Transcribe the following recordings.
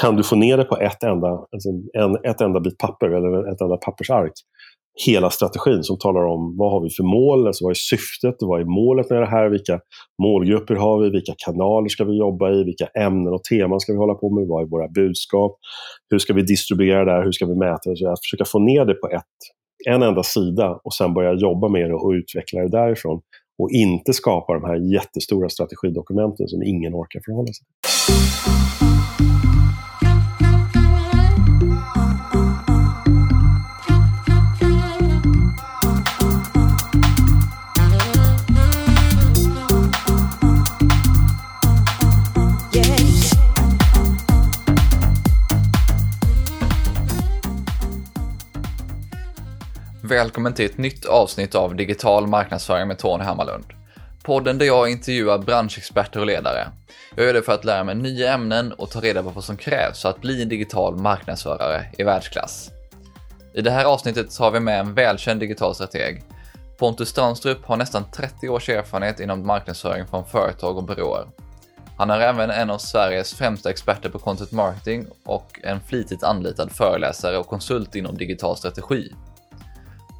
kan du få ner det på ett enda, alltså en, ett enda bit papper eller ett enda pappersark, hela strategin som talar om vad har vi för mål, alltså vad är syftet, vad är målet med det här, vilka målgrupper har vi, vilka kanaler ska vi jobba i, vilka ämnen och teman ska vi hålla på med, vad är våra budskap, hur ska vi distribuera det här, hur ska vi mäta det, så att försöka få ner det på ett, en enda sida och sen börja jobba med det och utveckla det därifrån och inte skapa de här jättestora strategidokumenten som ingen orkar förhålla sig till. Välkommen till ett nytt avsnitt av Digital marknadsföring med Tony Hammarlund. Podden där jag intervjuar branschexperter och ledare. Jag gör det för att lära mig nya ämnen och ta reda på vad som krävs för att bli en digital marknadsförare i världsklass. I det här avsnittet har vi med en välkänd digital strateg. Pontus Strandstrup har nästan 30 års erfarenhet inom marknadsföring från företag och byråer. Han är även en av Sveriges främsta experter på content marketing och en flitigt anlitad föreläsare och konsult inom digital strategi.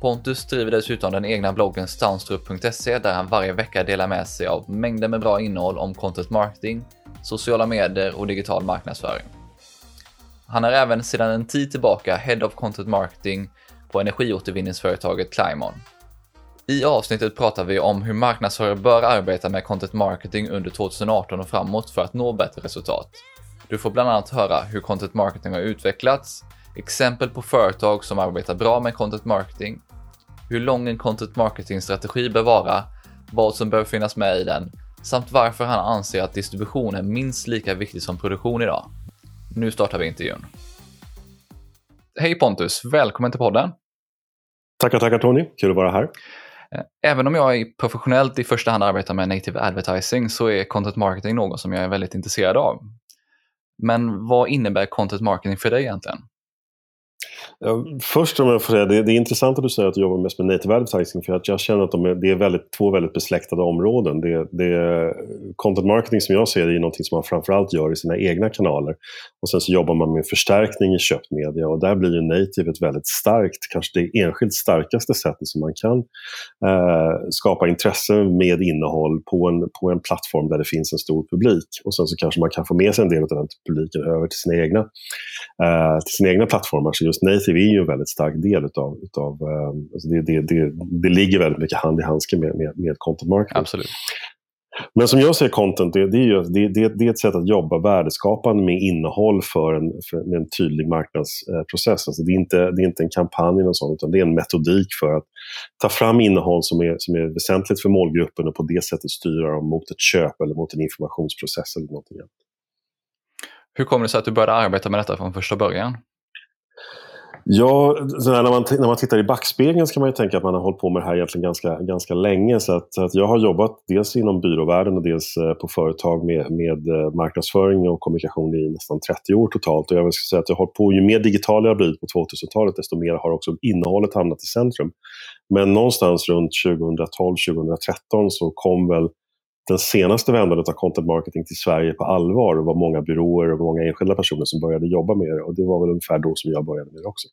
Pontus driver dessutom den egna bloggen stanstrup.se där han varje vecka delar med sig av mängder med bra innehåll om content marketing, sociala medier och digital marknadsföring. Han är även sedan en tid tillbaka Head of Content Marketing på energiåtervinningsföretaget Climon. I avsnittet pratar vi om hur marknadsförare bör arbeta med content marketing under 2018 och framåt för att nå bättre resultat. Du får bland annat höra hur content marketing har utvecklats, exempel på företag som arbetar bra med content marketing, hur lång en content marketing-strategi bör vara, vad som bör finnas med i den, samt varför han anser att distribution är minst lika viktig som produktion idag. Nu startar vi intervjun. Hej Pontus, välkommen till podden. Tackar, tackar Tony. Kul att vara här. Eh, även om jag professionellt i första hand arbetar med native advertising så är content marketing något som jag är väldigt intresserad av. Men vad innebär content marketing för dig egentligen? Först om jag får säga, det, det är intressant att du säger att du jobbar mest med native advertising för att jag känner att de är, det är väldigt, två väldigt besläktade områden. Det, det, content marketing som jag ser det är någonting som man framförallt gör i sina egna kanaler. Och sen så jobbar man med förstärkning i köpt media och där blir ju native ett väldigt starkt, kanske det enskilt starkaste sättet som man kan eh, skapa intresse med innehåll på en, på en plattform där det finns en stor publik. Och sen så kanske man kan få med sig en del av den publiken över till sina egna, eh, till sina egna plattformar. Så just native är ju en väldigt stark del utav, utav um, alltså det, det, det, det ligger väldigt mycket hand i handske med, med, med content marketing. Absolut. Men som jag ser content, det, det, är ju, det, det, det är ett sätt att jobba värdeskapande med innehåll för en, för, med en tydlig marknadsprocess. Alltså det, är inte, det är inte en kampanj eller sånt, utan det är en metodik för att ta fram innehåll som är, som är väsentligt för målgruppen och på det sättet styra dem mot ett köp eller mot en informationsprocess eller någonting annat. Hur kommer det sig att du började arbeta med detta från första början? Ja, när, man, när man tittar i backspegeln så kan man ju tänka att man har hållit på med det här egentligen ganska, ganska länge. Så att, att jag har jobbat dels inom byråvärlden och dels eh, på företag med, med eh, marknadsföring och kommunikation i nästan 30 år totalt. Och jag vill säga att jag har hållit på, ju mer digital jag har blivit på 2000-talet desto mer har också innehållet hamnat i centrum. Men någonstans runt 2012-2013 så kom väl den senaste vändan av content marketing till Sverige på allvar och var många byråer och många enskilda personer som började jobba med det. Och det var väl ungefär då som jag började med det också.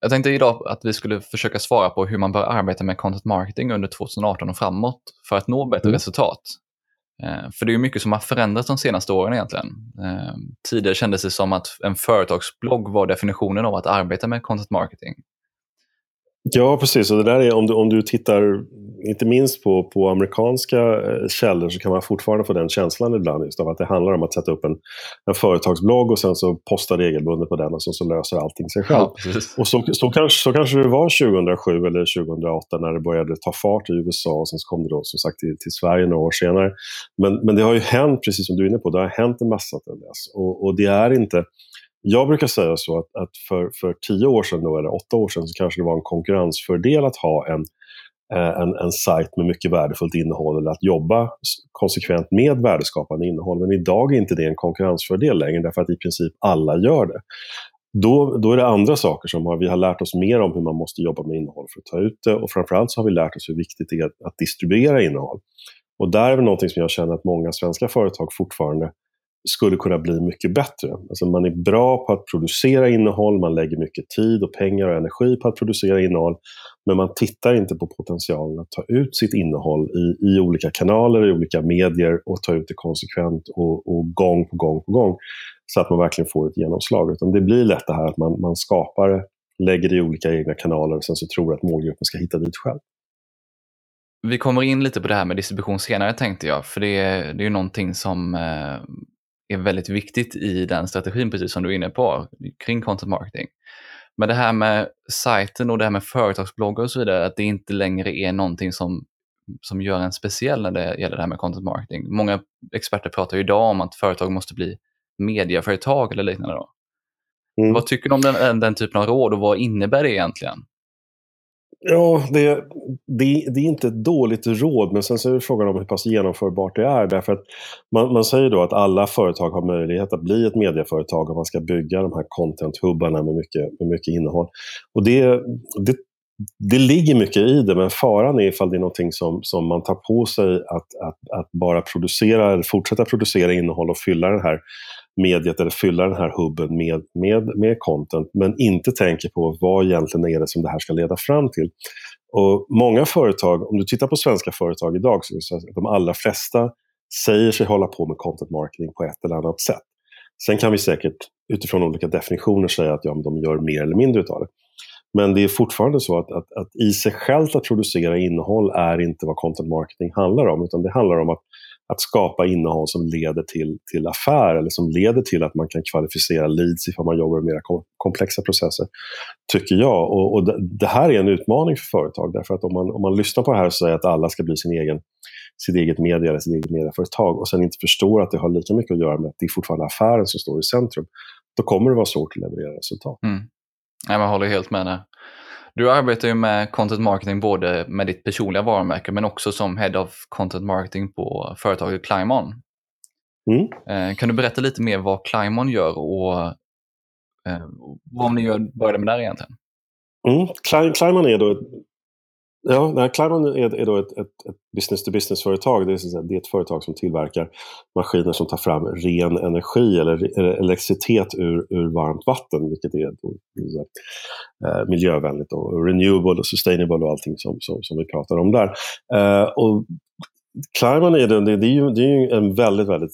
Jag tänkte idag att vi skulle försöka svara på hur man bör arbeta med content marketing under 2018 och framåt för att nå bättre mm. resultat. Eh, för det är mycket som har förändrats de senaste åren egentligen. Eh, tidigare kändes det som att en företagsblogg var definitionen av att arbeta med content marketing. Ja, precis. Och det där är, om, du, om du tittar inte minst på, på amerikanska eh, källor så kan man fortfarande få den känslan ibland just av att det handlar om att sätta upp en, en företagsblogg och sen så posta regelbundet på den och så, så löser allting sig själv. Ja, och så, så, kanske, så kanske det var 2007 eller 2008 när det började ta fart i USA och sen så kom det då som sagt till, till Sverige några år senare. Men, men det har ju hänt, precis som du är inne på, det har hänt en massa till dess. Och, och det är inte jag brukar säga så att, att för, för tio år sedan, då, eller åtta år sedan, så kanske det var en konkurrensfördel att ha en, eh, en, en sajt med mycket värdefullt innehåll eller att jobba konsekvent med värdeskapande innehåll. Men idag är inte det en konkurrensfördel längre därför att i princip alla gör det. Då, då är det andra saker som har, vi har lärt oss mer om hur man måste jobba med innehåll för att ta ut det och framförallt så har vi lärt oss hur viktigt det är att, att distribuera innehåll. Och där är det någonting som jag känner att många svenska företag fortfarande skulle kunna bli mycket bättre. Alltså man är bra på att producera innehåll, man lägger mycket tid och pengar och energi på att producera innehåll. Men man tittar inte på potentialen att ta ut sitt innehåll i, i olika kanaler, i olika medier och ta ut det konsekvent och, och gång på gång på gång. Så att man verkligen får ett genomslag. Utan det blir lätt det här att man, man skapar, lägger det i olika egna kanaler och sen så tror att målgruppen ska hitta dit själv. Vi kommer in lite på det här med distribution senare tänkte jag, för det är, det är ju någonting som eh, är väldigt viktigt i den strategin, precis som du är inne på, kring content marketing. Men det här med sajten och det här med företagsbloggar och så vidare, att det inte längre är någonting som, som gör en speciell när det gäller det här med content marketing. Många experter pratar ju idag om att företag måste bli mediaföretag eller liknande. Då. Mm. Vad tycker du om den, den typen av råd och vad innebär det egentligen? Ja, det, det, det, är inte ett dåligt råd, men sen så är det frågan om hur pass genomförbart det är. Därför att man, man säger då att alla företag har möjlighet att bli ett medieföretag om man ska bygga de här content-hubbarna med mycket, med mycket innehåll. Och det, det, det ligger mycket i det, men faran är ifall det är någonting som, som man tar på sig att, att, att bara producera, eller fortsätta producera innehåll och fylla den här mediet eller fylla den här hubben med, med, med content men inte tänker på vad egentligen är det som det här ska leda fram till. Och Många företag, om du tittar på svenska företag idag, så är de allra flesta säger sig hålla på med content marketing på ett eller annat sätt. Sen kan vi säkert utifrån olika definitioner säga att ja, de gör mer eller mindre utav det. Men det är fortfarande så att, att, att i sig självt att producera innehåll är inte vad content marketing handlar om, utan det handlar om att att skapa innehåll som leder till, till affär eller som leder till att man kan kvalificera leads ifall man jobbar med mer komplexa processer. Tycker jag. Och, och det, det, här är en utmaning för företag därför att om man, om man lyssnar på det här och säger att alla ska bli sin egen, sitt eget media eller sitt eget medieföretag och sen inte förstår att det har lika mycket att göra med att det är fortfarande affären som står i centrum. Då kommer det vara svårt att leverera resultat. Mm. Jag håller helt med. Du arbetar ju med content marketing både med ditt personliga varumärke men också som head of content marketing på företaget Climon. Mm. Eh, kan du berätta lite mer vad Climon gör och eh, vad ni gör, började med där egentligen? Mm. Climon är då ett Ja, Climon är, är då ett, ett, ett business-to-business-företag. Det är, det är ett företag som tillverkar maskiner som tar fram ren energi eller, eller elektricitet ur, ur varmt vatten, vilket är då, eh, miljövänligt och renewable och sustainable och allting som, som, som vi pratar om där. Eh, och Klarman är, det, det, är ju, det är ju en väldigt, väldigt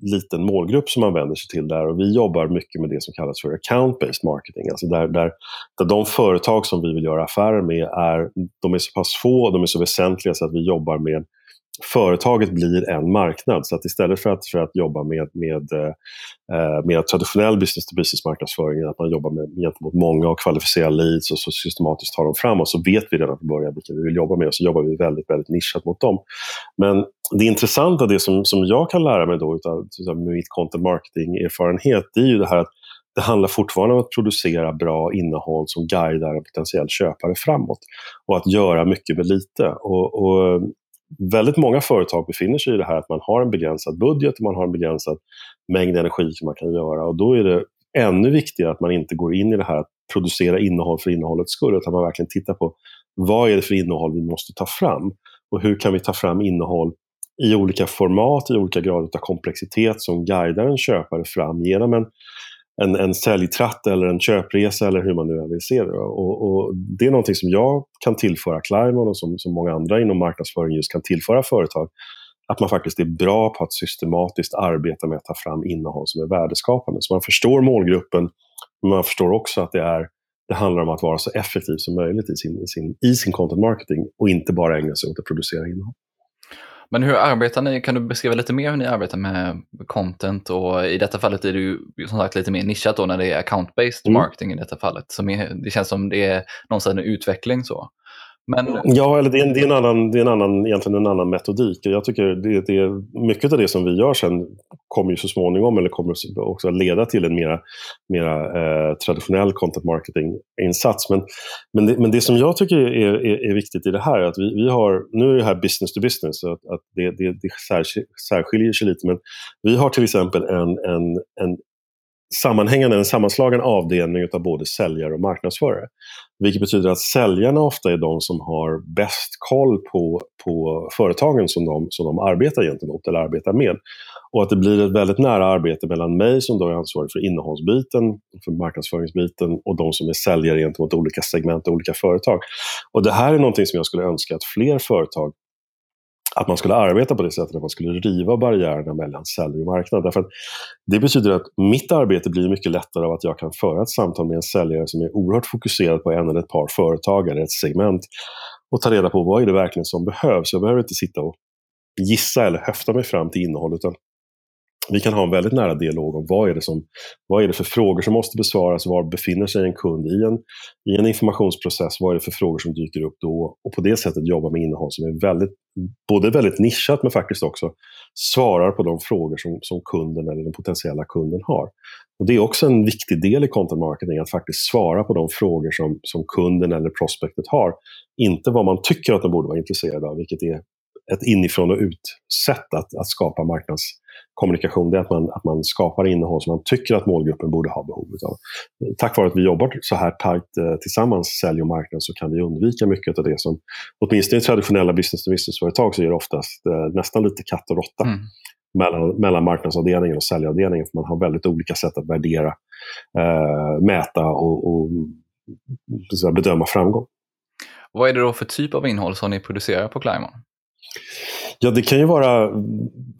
liten målgrupp som man vänder sig till där och vi jobbar mycket med det som kallas för account-based marketing. Alltså där, där, där de företag som vi vill göra affärer med är, de är så pass få och de är så väsentliga så att vi jobbar med företaget blir en marknad. Så att istället för att, för att jobba med, med eh, eh mer traditionell business-to-business marknadsföring, att man jobbar med, gentemot många och kvalificerar leads och så systematiskt tar dem fram och så vet vi redan från början vilka vi vill jobba med och så jobbar vi väldigt, väldigt nischat mot dem. Men det intressanta, det som, som jag kan lära mig då utav, utav mitt content marketing-erfarenhet, det är ju det här att det handlar fortfarande om att producera bra innehåll som guidar en potentiell köpare framåt. Och att göra mycket med lite. Och, och väldigt många företag befinner sig i det här att man har en begränsad budget och man har en begränsad mängd energi som man kan göra. Och då är det ännu viktigare att man inte går in i det här att producera innehåll för innehållets skull, utan man verkligen tittar på vad är det för innehåll vi måste ta fram? Och hur kan vi ta fram innehåll i olika format, i olika grader av komplexitet som guidar en köpare fram genom en en, en säljtratt eller en köpresa eller hur man nu vill se det. Och, och, det är någonting som jag kan tillföra Climon och som, som många andra inom marknadsföring just kan tillföra företag. Att man faktiskt är bra på att systematiskt arbeta med att ta fram innehåll som är värdeskapande. Så man förstår målgruppen, men man förstår också att det, är, det handlar om att vara så effektiv som möjligt i sin, i sin, i sin content marketing och inte bara ägna sig åt att producera innehåll. Men hur arbetar ni? Kan du beskriva lite mer hur ni arbetar med content? Och I detta fallet är det ju som sagt lite mer nischat då när det är account-based mm. marketing i detta fallet. Som är, det känns som det är någonstans en utveckling. så. Men... Ja, eller det är, en, det, är en annan, det är en annan, egentligen en annan metodik. Jag tycker det, det är, mycket av det som vi gör sen kommer ju så småningom eller kommer också leda till en mera, mera eh, traditionell content marketing-insats. Men, men, det, men det som jag tycker är, är, är, viktigt i det här är att vi, vi har, nu är det här business to business, så att, att det, det, det särskiljer sig lite, men vi har till exempel en, en, en sammanhängande, en sammanslagen avdelning av både säljare och marknadsförare. Vilket betyder att säljarna ofta är de som har bäst koll på, på företagen som de, som de arbetar gentemot eller arbetar med. Och att det blir ett väldigt nära arbete mellan mig som då är ansvarig för innehållsbiten, för marknadsföringsbiten och de som är säljare gentemot olika segment och olika företag. Och det här är någonting som jag skulle önska att fler företag att man skulle arbeta på det sättet, att man skulle riva barriärerna mellan säljare och marknad. Därför det betyder att mitt arbete blir mycket lättare av att jag kan föra ett samtal med en säljare som är oerhört fokuserad på en eller ett par företag eller ett segment och ta reda på vad är det verkligen som behövs. Jag behöver inte sitta och gissa eller höfta mig fram till innehåll, utan vi kan ha en väldigt nära dialog om vad är, det som, vad är det för frågor som måste besvaras, var befinner sig en kund i en, i en informationsprocess, vad är det för frågor som dyker upp då och på det sättet jobba med innehåll som är väldigt, både väldigt nischat men faktiskt också svarar på de frågor som, som kunden eller den potentiella kunden har. Och Det är också en viktig del i content marketing, att faktiskt svara på de frågor som, som kunden eller prospektet har. Inte vad man tycker att de borde vara intresserade av, vilket är ett inifrån och ut-sätt att, att skapa marknadskommunikation. Det är att man, att man skapar innehåll som man tycker att målgruppen borde ha behov av. Tack vare att vi jobbar så här tajt eh, tillsammans, sälj och marknad, så kan vi undvika mycket av det som, åtminstone i traditionella business-to-business-företag, så är det oftast eh, nästan lite katt och råtta. Mm. Mellan, mellan marknadsavdelningen och säljavdelningen. För man har väldigt olika sätt att värdera, eh, mäta och, och bedöma framgång. Vad är det då för typ av innehåll som ni producerar på Climon? Ja, det kan ju vara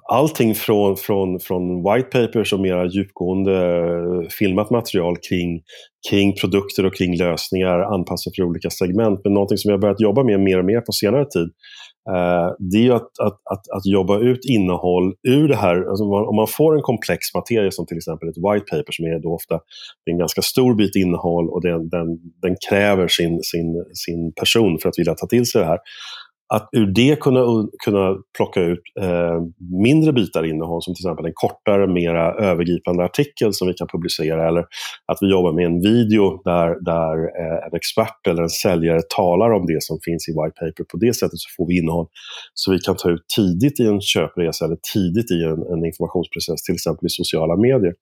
allting från, från, från white papers och mera djupgående eh, filmat material kring, kring produkter och kring lösningar anpassade för olika segment. Men någonting som vi har börjat jobba med mer och mer på senare tid eh, det är ju att, att, att, att, jobba ut innehåll ur det här. Alltså om man får en komplex materia som till exempel ett white paper som är då ofta en ganska stor bit innehåll och den, den, den kräver sin, sin, sin person för att vilja ta till sig det här att ur det kunna, kunna plocka ut eh, mindre bitar innehåll som till exempel en kortare, mera övergripande artikel som vi kan publicera eller att vi jobbar med en video där, där eh, en expert eller en säljare talar om det som finns i white paper. På det sättet så får vi innehåll som vi kan ta ut tidigt i en köpresa eller tidigt i en, en informationsprocess, till exempel i sociala medier.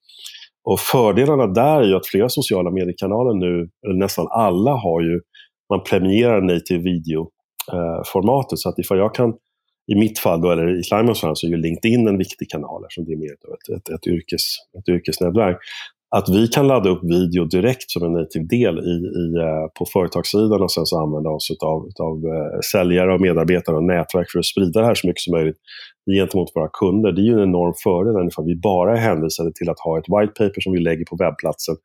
Och fördelarna där är ju att flera sociala mediekanaler nu, eller nästan alla har ju man premierar native video formatet. Så att ifall jag kan, i mitt fall, då, eller i Slimans fall, så är ju LinkedIn en viktig kanal eftersom det är mer ett, ett, ett, yrkes, ett yrkesnätverk. Att vi kan ladda upp video direkt som en native del i, i, uh, på företagssidan och sen så använda oss av utav, uh, säljare och medarbetare och nätverk för att sprida det här så mycket som möjligt gentemot våra kunder. Det är ju en enorm fördel ifall vi bara är hänvisade till att ha ett white paper som vi lägger på webbplatsen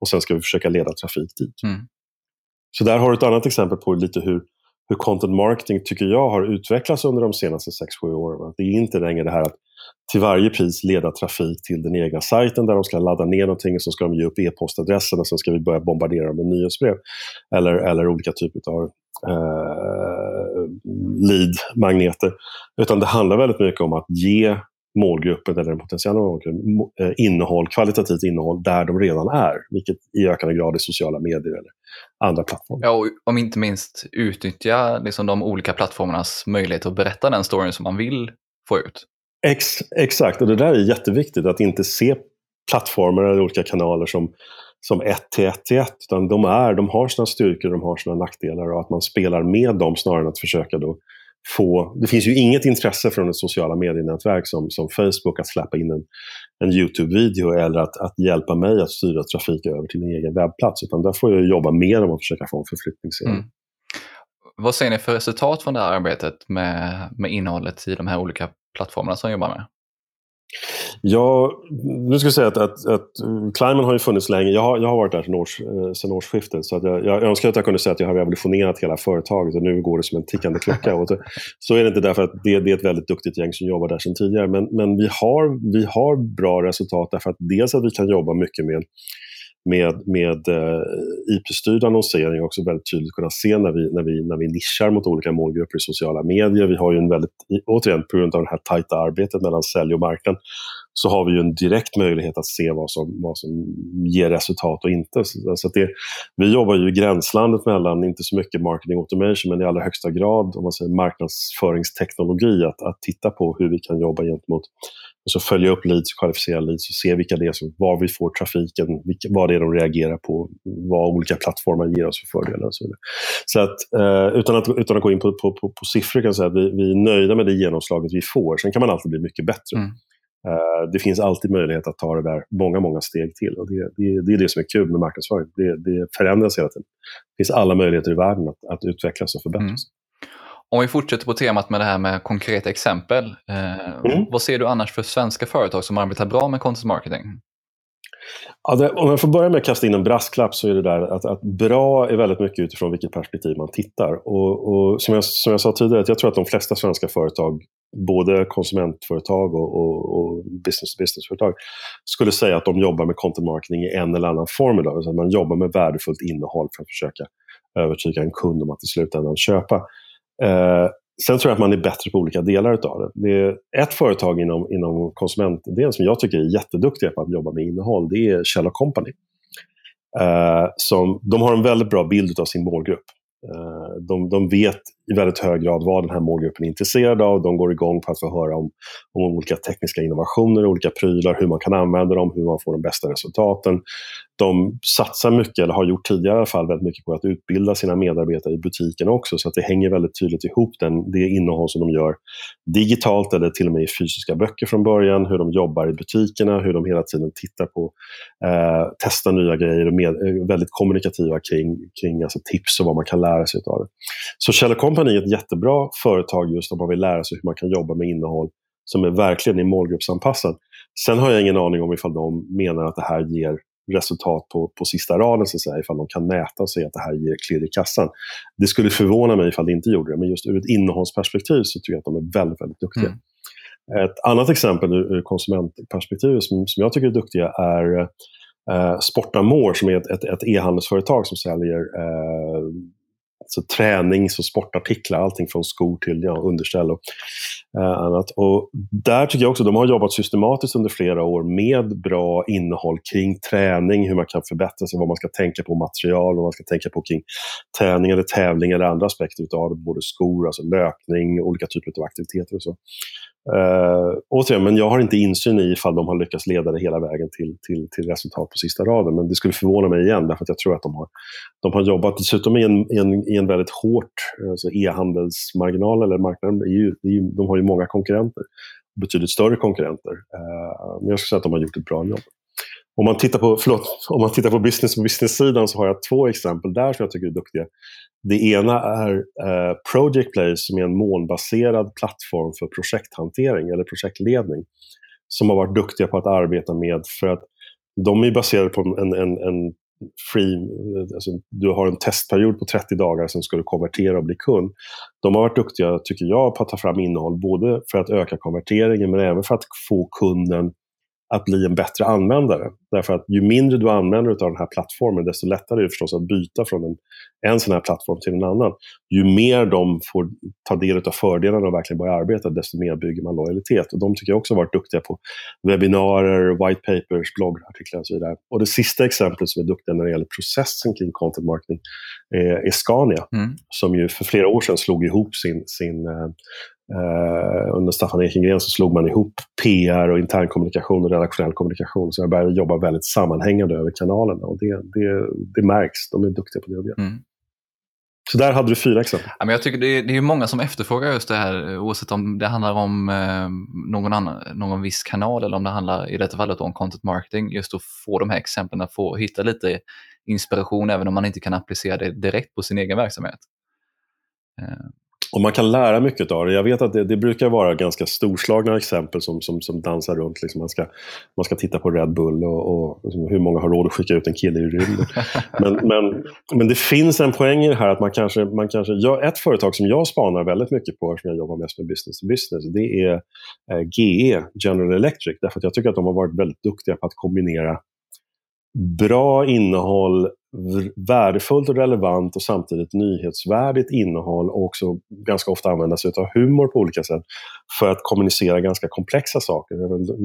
och sen ska vi försöka leda trafik dit. Mm. Så där har du ett annat exempel på lite hur, hur content marketing tycker jag har utvecklats under de senaste 6-7 åren. Det är inte längre det här att till varje pris leda trafik till den egna sajten där de ska ladda ner någonting och så ska de ge upp e-postadressen och sen ska vi börja bombardera dem med nyhetsbrev. Eller, eller olika typer av eh, lead-magneter. Utan det handlar väldigt mycket om att ge målgruppen eller den potentiella målgruppen eh, innehåll, kvalitativt innehåll där de redan är, vilket i ökande grad är sociala medier eller andra plattformar. Ja, och om inte minst utnyttja liksom de olika plattformarnas möjlighet att berätta den storyn som man vill få ut. Ex, exakt, och det där är jätteviktigt, att inte se plattformar eller olika kanaler som, som ett till ett till ett, utan de, är, de har sina styrkor och de har sina nackdelar och att man spelar med dem snarare än att försöka då få... Det finns ju inget intresse från ett sociala medienätverk som, som Facebook att släppa in en, en YouTube-video eller att, att hjälpa mig att styra trafik över till min egen webbplats. Utan där får jag jobba mer om att försöka få en förflyttningsserie. Mm. Vad ser ni för resultat från det här arbetet med, med innehållet i de här olika plattformarna som jobbar med? Ja, nu ska jag säga att, att, att Climen har ju funnits länge. Jag har, jag har varit där sedan, års, eh, sedan årsskiftet. Så att jag, jag önskar att jag kunde säga att jag har revolutionerat hela företaget och nu går det som en tickande klocka. och så är det inte därför att det, det, är ett väldigt duktigt gäng som jobbar där sedan tidigare. Men, men vi, har, vi har bra resultat därför att dels att vi kan jobba mycket med med, med eh, IP-styrd annonsering också väldigt tydligt kunna se när vi, när, vi, när vi nischar mot olika målgrupper i sociala medier. Vi har ju en väldigt, återigen på grund av det här tajta arbetet mellan sälj och marknad, så har vi ju en direkt möjlighet att se vad som, vad som ger resultat och inte. Så, så det, vi jobbar ju i gränslandet mellan, inte så mycket marketing automation, men i allra högsta grad om man säger marknadsföringsteknologi, att, att titta på hur vi kan jobba gentemot och så följa upp leads, kvalificera leads och se vilka det är som, var vi får trafiken, vilka, vad det är de reagerar på, vad olika plattformar ger oss för fördelar och så vidare. Så att, eh, utan, att, utan att gå in på, på, på, på siffror kan jag säga att vi, vi är nöjda med det genomslaget vi får. Sen kan man alltid bli mycket bättre. Mm. Uh, det finns alltid möjlighet att ta det där många, många steg till. Och det, det, det är det som är kul med marknadsföring. Det, det förändras hela tiden. Det finns alla möjligheter i världen att, att utvecklas och förbättras. Mm. Om vi fortsätter på temat med det här med konkreta exempel. Eh, mm. Vad ser du annars för svenska företag som arbetar bra med content marketing? Ja, det, om jag får börja med att kasta in en brasklapp så är det där att, att bra är väldigt mycket utifrån vilket perspektiv man tittar. Och, och som, jag, som jag sa tidigare, jag tror att de flesta svenska företag, både konsumentföretag och, och, och business-to-business-företag, skulle säga att de jobbar med content marketing i en eller annan form idag. Alltså man jobbar med värdefullt innehåll för att försöka övertyga en kund om att i slutändan köpa. Eh, sen tror jag att man är bättre på olika delar av det. det är ett företag inom, inom konsumentdelen som jag tycker är jätteduktiga på att jobba med innehåll. Det är Kjell Company. Eh, som, de har en väldigt bra bild av sin målgrupp. Eh, de, de vet i väldigt hög grad vad den här målgruppen är intresserad av. De går igång på att få höra om, om olika tekniska innovationer, olika prylar, hur man kan använda dem, hur man får de bästa resultaten. De satsar mycket, eller har gjort tidigare i alla fall, väldigt mycket på att utbilda sina medarbetare i butiken också. Så att det hänger väldigt tydligt ihop, den, det innehåll som de gör digitalt eller till och med i fysiska böcker från början. Hur de jobbar i butikerna, hur de hela tiden tittar på, eh, testar nya grejer och med, är väldigt kommunikativa kring, kring alltså tips och vad man kan lära sig av det. Så Kjell Company är ett jättebra företag just om man vill lära sig hur man kan jobba med innehåll som är verkligen är målgruppsanpassad. Sen har jag ingen aning om ifall de menar att det här ger resultat på, på sista raden, så att säga, ifall de kan mäta och säga att det här ger klirr i kassan. Det skulle förvåna mig ifall det inte gjorde det, men just ur ett innehållsperspektiv så tycker jag att de är väldigt, väldigt duktiga. Mm. Ett annat exempel ur konsumentperspektiv som, som jag tycker är duktiga är eh, Sportamore som är ett, ett, e-handelsföretag som säljer eh, så tränings och sportartiklar, allting från skor till ja, underställ och eh, annat. Och där tycker jag också de har jobbat systematiskt under flera år med bra innehåll kring träning, hur man kan förbättra sig, vad man ska tänka på material, vad man ska tänka på kring träning eller tävling eller andra aspekter av det, både skor, alltså löpning, olika typer av aktiviteter och så. Eh, uh, återigen, men jag har inte insyn i ifall de har lyckats leda det hela vägen till, till, till resultat på sista raden. Men det skulle förvåna mig igen, därför att jag tror att de har, de har jobbat dessutom i en, i en, i en väldigt hårt alltså e-handelsmarginal, eller marknaden, är ju, är ju, de har ju många konkurrenter. Betydligt större konkurrenter. Uh, men jag skulle säga att de har gjort ett bra jobb. Om man tittar på, förlåt, om man tittar på business på business-sidan så har jag två exempel där som jag tycker är duktiga. Det ena är eh, Project Place som är en molnbaserad plattform för projekthantering eller projektledning. Som har varit duktiga på att arbeta med, för att de är baserade på en, en, en free, alltså du har en testperiod på 30 dagar som ska du konvertera och bli kund. De har varit duktiga, tycker jag, på att ta fram innehåll, både för att öka konverteringen men även för att få kunden att bli en bättre användare. Därför att ju mindre du använder av den här plattformen, desto lättare är det förstås att byta från en, en sån här plattform till en annan. Ju mer de får ta del av fördelarna och verkligen börja arbeta, desto mer bygger man lojalitet. Och de tycker jag också har varit duktiga på webbinarier, white papers, bloggartiklar och så vidare. Och det sista exemplet som är duktiga när det gäller processen kring content marketing är, är Scania, mm. som ju för flera år sedan slog ihop sin, sin eh, under Staffan Ekengren så slog man ihop PR och internkommunikation och redaktionell kommunikation. Så jag började jobba väldigt sammanhängande över kanalerna. Och det, det, det märks. De är duktiga på det de gör. Mm. Så där hade du fyra exempel. Ja, men jag tycker det är, det är många som efterfrågar just det här, oavsett om det handlar om eh, någon, annan, någon viss kanal eller om det handlar i detta fallet om content marketing. Just att få de här exemplen, att få hitta lite inspiration även om man inte kan applicera det direkt på sin egen verksamhet. Och man kan lära mycket av det. Jag vet att det, det brukar vara ganska storslagna exempel som, som, som dansar runt. Liksom man, ska, man ska titta på Red Bull och, och liksom hur många har råd att skicka ut en kille i rymden. men, men, men det finns en poäng i det här att man kanske... Man kanske jag, ett företag som jag spanar väldigt mycket på, som jag jobbar mest med business to business, det är eh, GE, General Electric. Därför att jag tycker att de har varit väldigt duktiga på att kombinera bra innehåll, värdefullt och relevant och samtidigt nyhetsvärdigt innehåll och också ganska ofta använda sig av humor på olika sätt för att kommunicera ganska komplexa saker.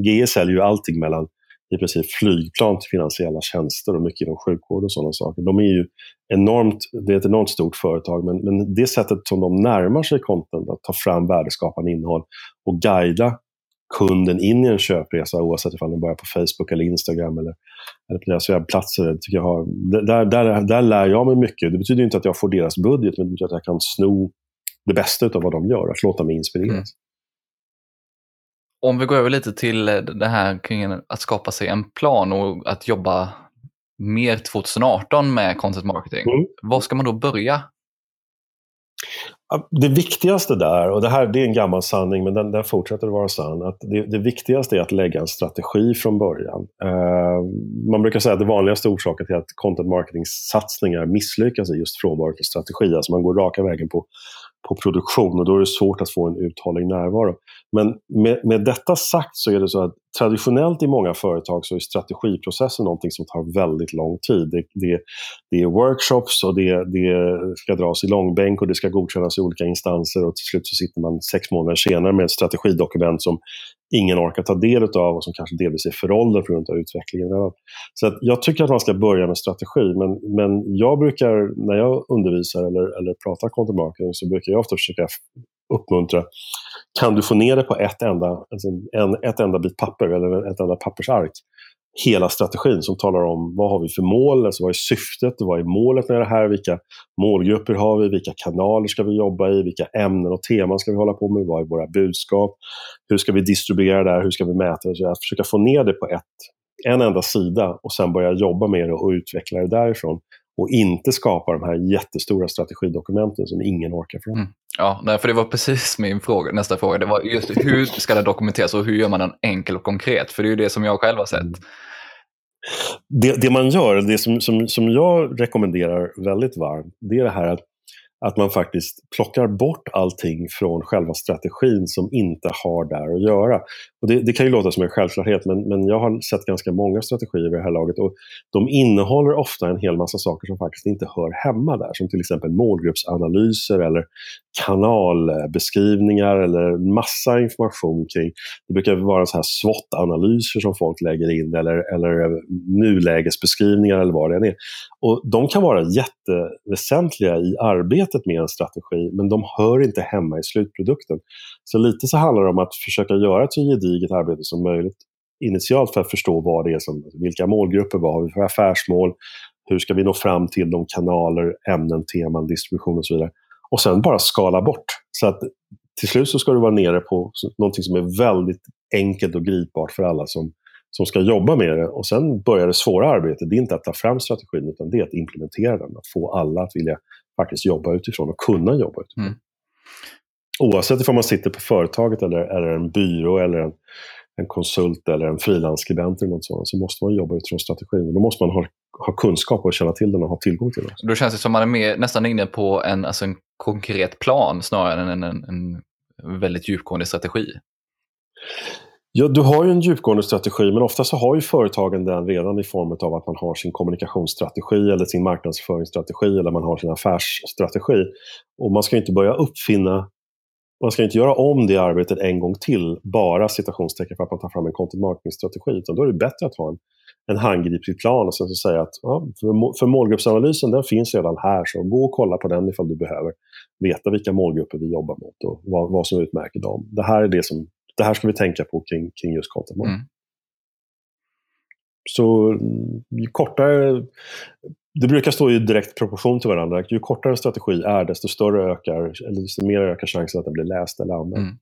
GE säljer ju allting mellan i princip flygplan till finansiella tjänster och mycket inom sjukvård och sådana saker. De är ju enormt, det är ett enormt stort företag, men, men det sättet som de närmar sig content, att ta fram värdeskapande innehåll och guida kunden in i en köpresa oavsett om den börjar på Facebook eller Instagram eller, eller på deras webbplatser. Tycker jag har, där, där, där lär jag mig mycket. Det betyder inte att jag får deras budget, men det betyder att jag kan sno det bästa av vad de gör, att låta mig inspireras. Mm. Om vi går över lite till det här kring att skapa sig en plan och att jobba mer 2018 med content marketing. Mm. Var ska man då börja? Det viktigaste där, och det här det är en gammal sanning men den, den fortsätter att vara sann, att det, det, viktigaste är att lägga en strategi från början. Eh, man brukar säga att det vanligaste orsaken till att content marketing-satsningar misslyckas är just frånvaro av strategi. Alltså man går raka vägen på på produktion och då är det svårt att få en uthållig närvaro. Men med, med detta sagt så är det så att traditionellt i många företag så är strategiprocessen någonting som tar väldigt lång tid. Det, det, det är workshops och det, det ska dras i långbänk och det ska godkännas i olika instanser och till slut så sitter man sex månader senare med ett strategidokument som ingen orkar ta del av och som kanske delvis är föråldrad på grund av utvecklingen. Så att jag tycker att man ska börja med strategi, men, men jag brukar, när jag undervisar eller, eller pratar content marketing, så brukar jag ofta försöka uppmuntra, kan du få ner det på ett enda, alltså en, ett enda bit papper eller ett enda pappersark, hela strategin som talar om vad har vi för mål, alltså vad är syftet, vad är målet med det här, vilka målgrupper har vi, vilka kanaler ska vi jobba i, vilka ämnen och teman ska vi hålla på med, vad är våra budskap, hur ska vi distribuera det här, hur ska vi mäta det, så att försöka få ner det på ett, en enda sida och sen börja jobba med det och utveckla det därifrån och inte skapa de här jättestora strategidokumenten som ingen orkar från. Mm. Ja, för det var precis min fråga, nästa fråga. Det var just hur ska det dokumenteras och hur gör man den enkel och konkret? För det är ju det som jag själv har sett. Det, det man gör, det som, som, som jag rekommenderar väldigt varmt, det är det här att att man faktiskt plockar bort allting från själva strategin som inte har där att göra. Och det, det, kan ju låta som en självklarhet men, men jag har sett ganska många strategier vid det här laget och de innehåller ofta en hel massa saker som faktiskt inte hör hemma där. Som till exempel målgruppsanalyser eller kanalbeskrivningar eller massa information kring, det brukar vara så här SWOT-analyser som folk lägger in eller, eller nulägesbeskrivningar eller vad det än är. Och de kan vara jätteväsentliga i arbetet med en strategi men de hör inte hemma i slutprodukten. Så lite så handlar det om att försöka göra ett så gediget arbete som möjligt initialt för att förstå vad det är som, alltså vilka målgrupper, vad har vi för affärsmål, hur ska vi nå fram till de kanaler, ämnen, teman, distribution och så vidare. Och sen bara skala bort. Så att till slut så ska du vara nere på någonting som är väldigt enkelt och gripbart för alla som, som ska jobba med det. Och sen börjar det svåra arbetet. Det är inte att ta fram strategin utan det är att implementera den. Att få alla att vilja faktiskt jobba utifrån och kunna jobba utifrån. Mm. Oavsett om man sitter på företaget eller, eller en byrå eller en, en konsult eller en frilansskribent eller något sånt, så måste man jobba utifrån strategin. Då måste man ha, ha kunskap och känna till den och ha tillgång till den. Då känns det som man är mer, nästan inne på en, alltså en konkret plan snarare än en, en, en väldigt djupgående strategi. Ja, du har ju en djupgående strategi, men ofta så har ju företagen den redan i form av att man har sin kommunikationsstrategi eller sin marknadsföringsstrategi eller man har sin affärsstrategi. Och man ska inte börja uppfinna man ska inte göra om det arbetet en gång till, bara citationstecken för att man tar fram en content marketing-strategi. Utan då är det bättre att ha en, en handgriplig plan och sen så säga att ja, för, för målgruppsanalysen den finns redan här, så gå och kolla på den ifall du behöver veta vilka målgrupper vi jobbar mot och vad, vad som utmärker dem. Det här är det som det här ska vi tänka på kring, kring just content. Mm. Så ju kortare, det brukar stå i direkt proportion till varandra. Ju kortare en strategi är, desto större ökar, eller desto mer ökar chansen att den blir läst eller använd. Mm.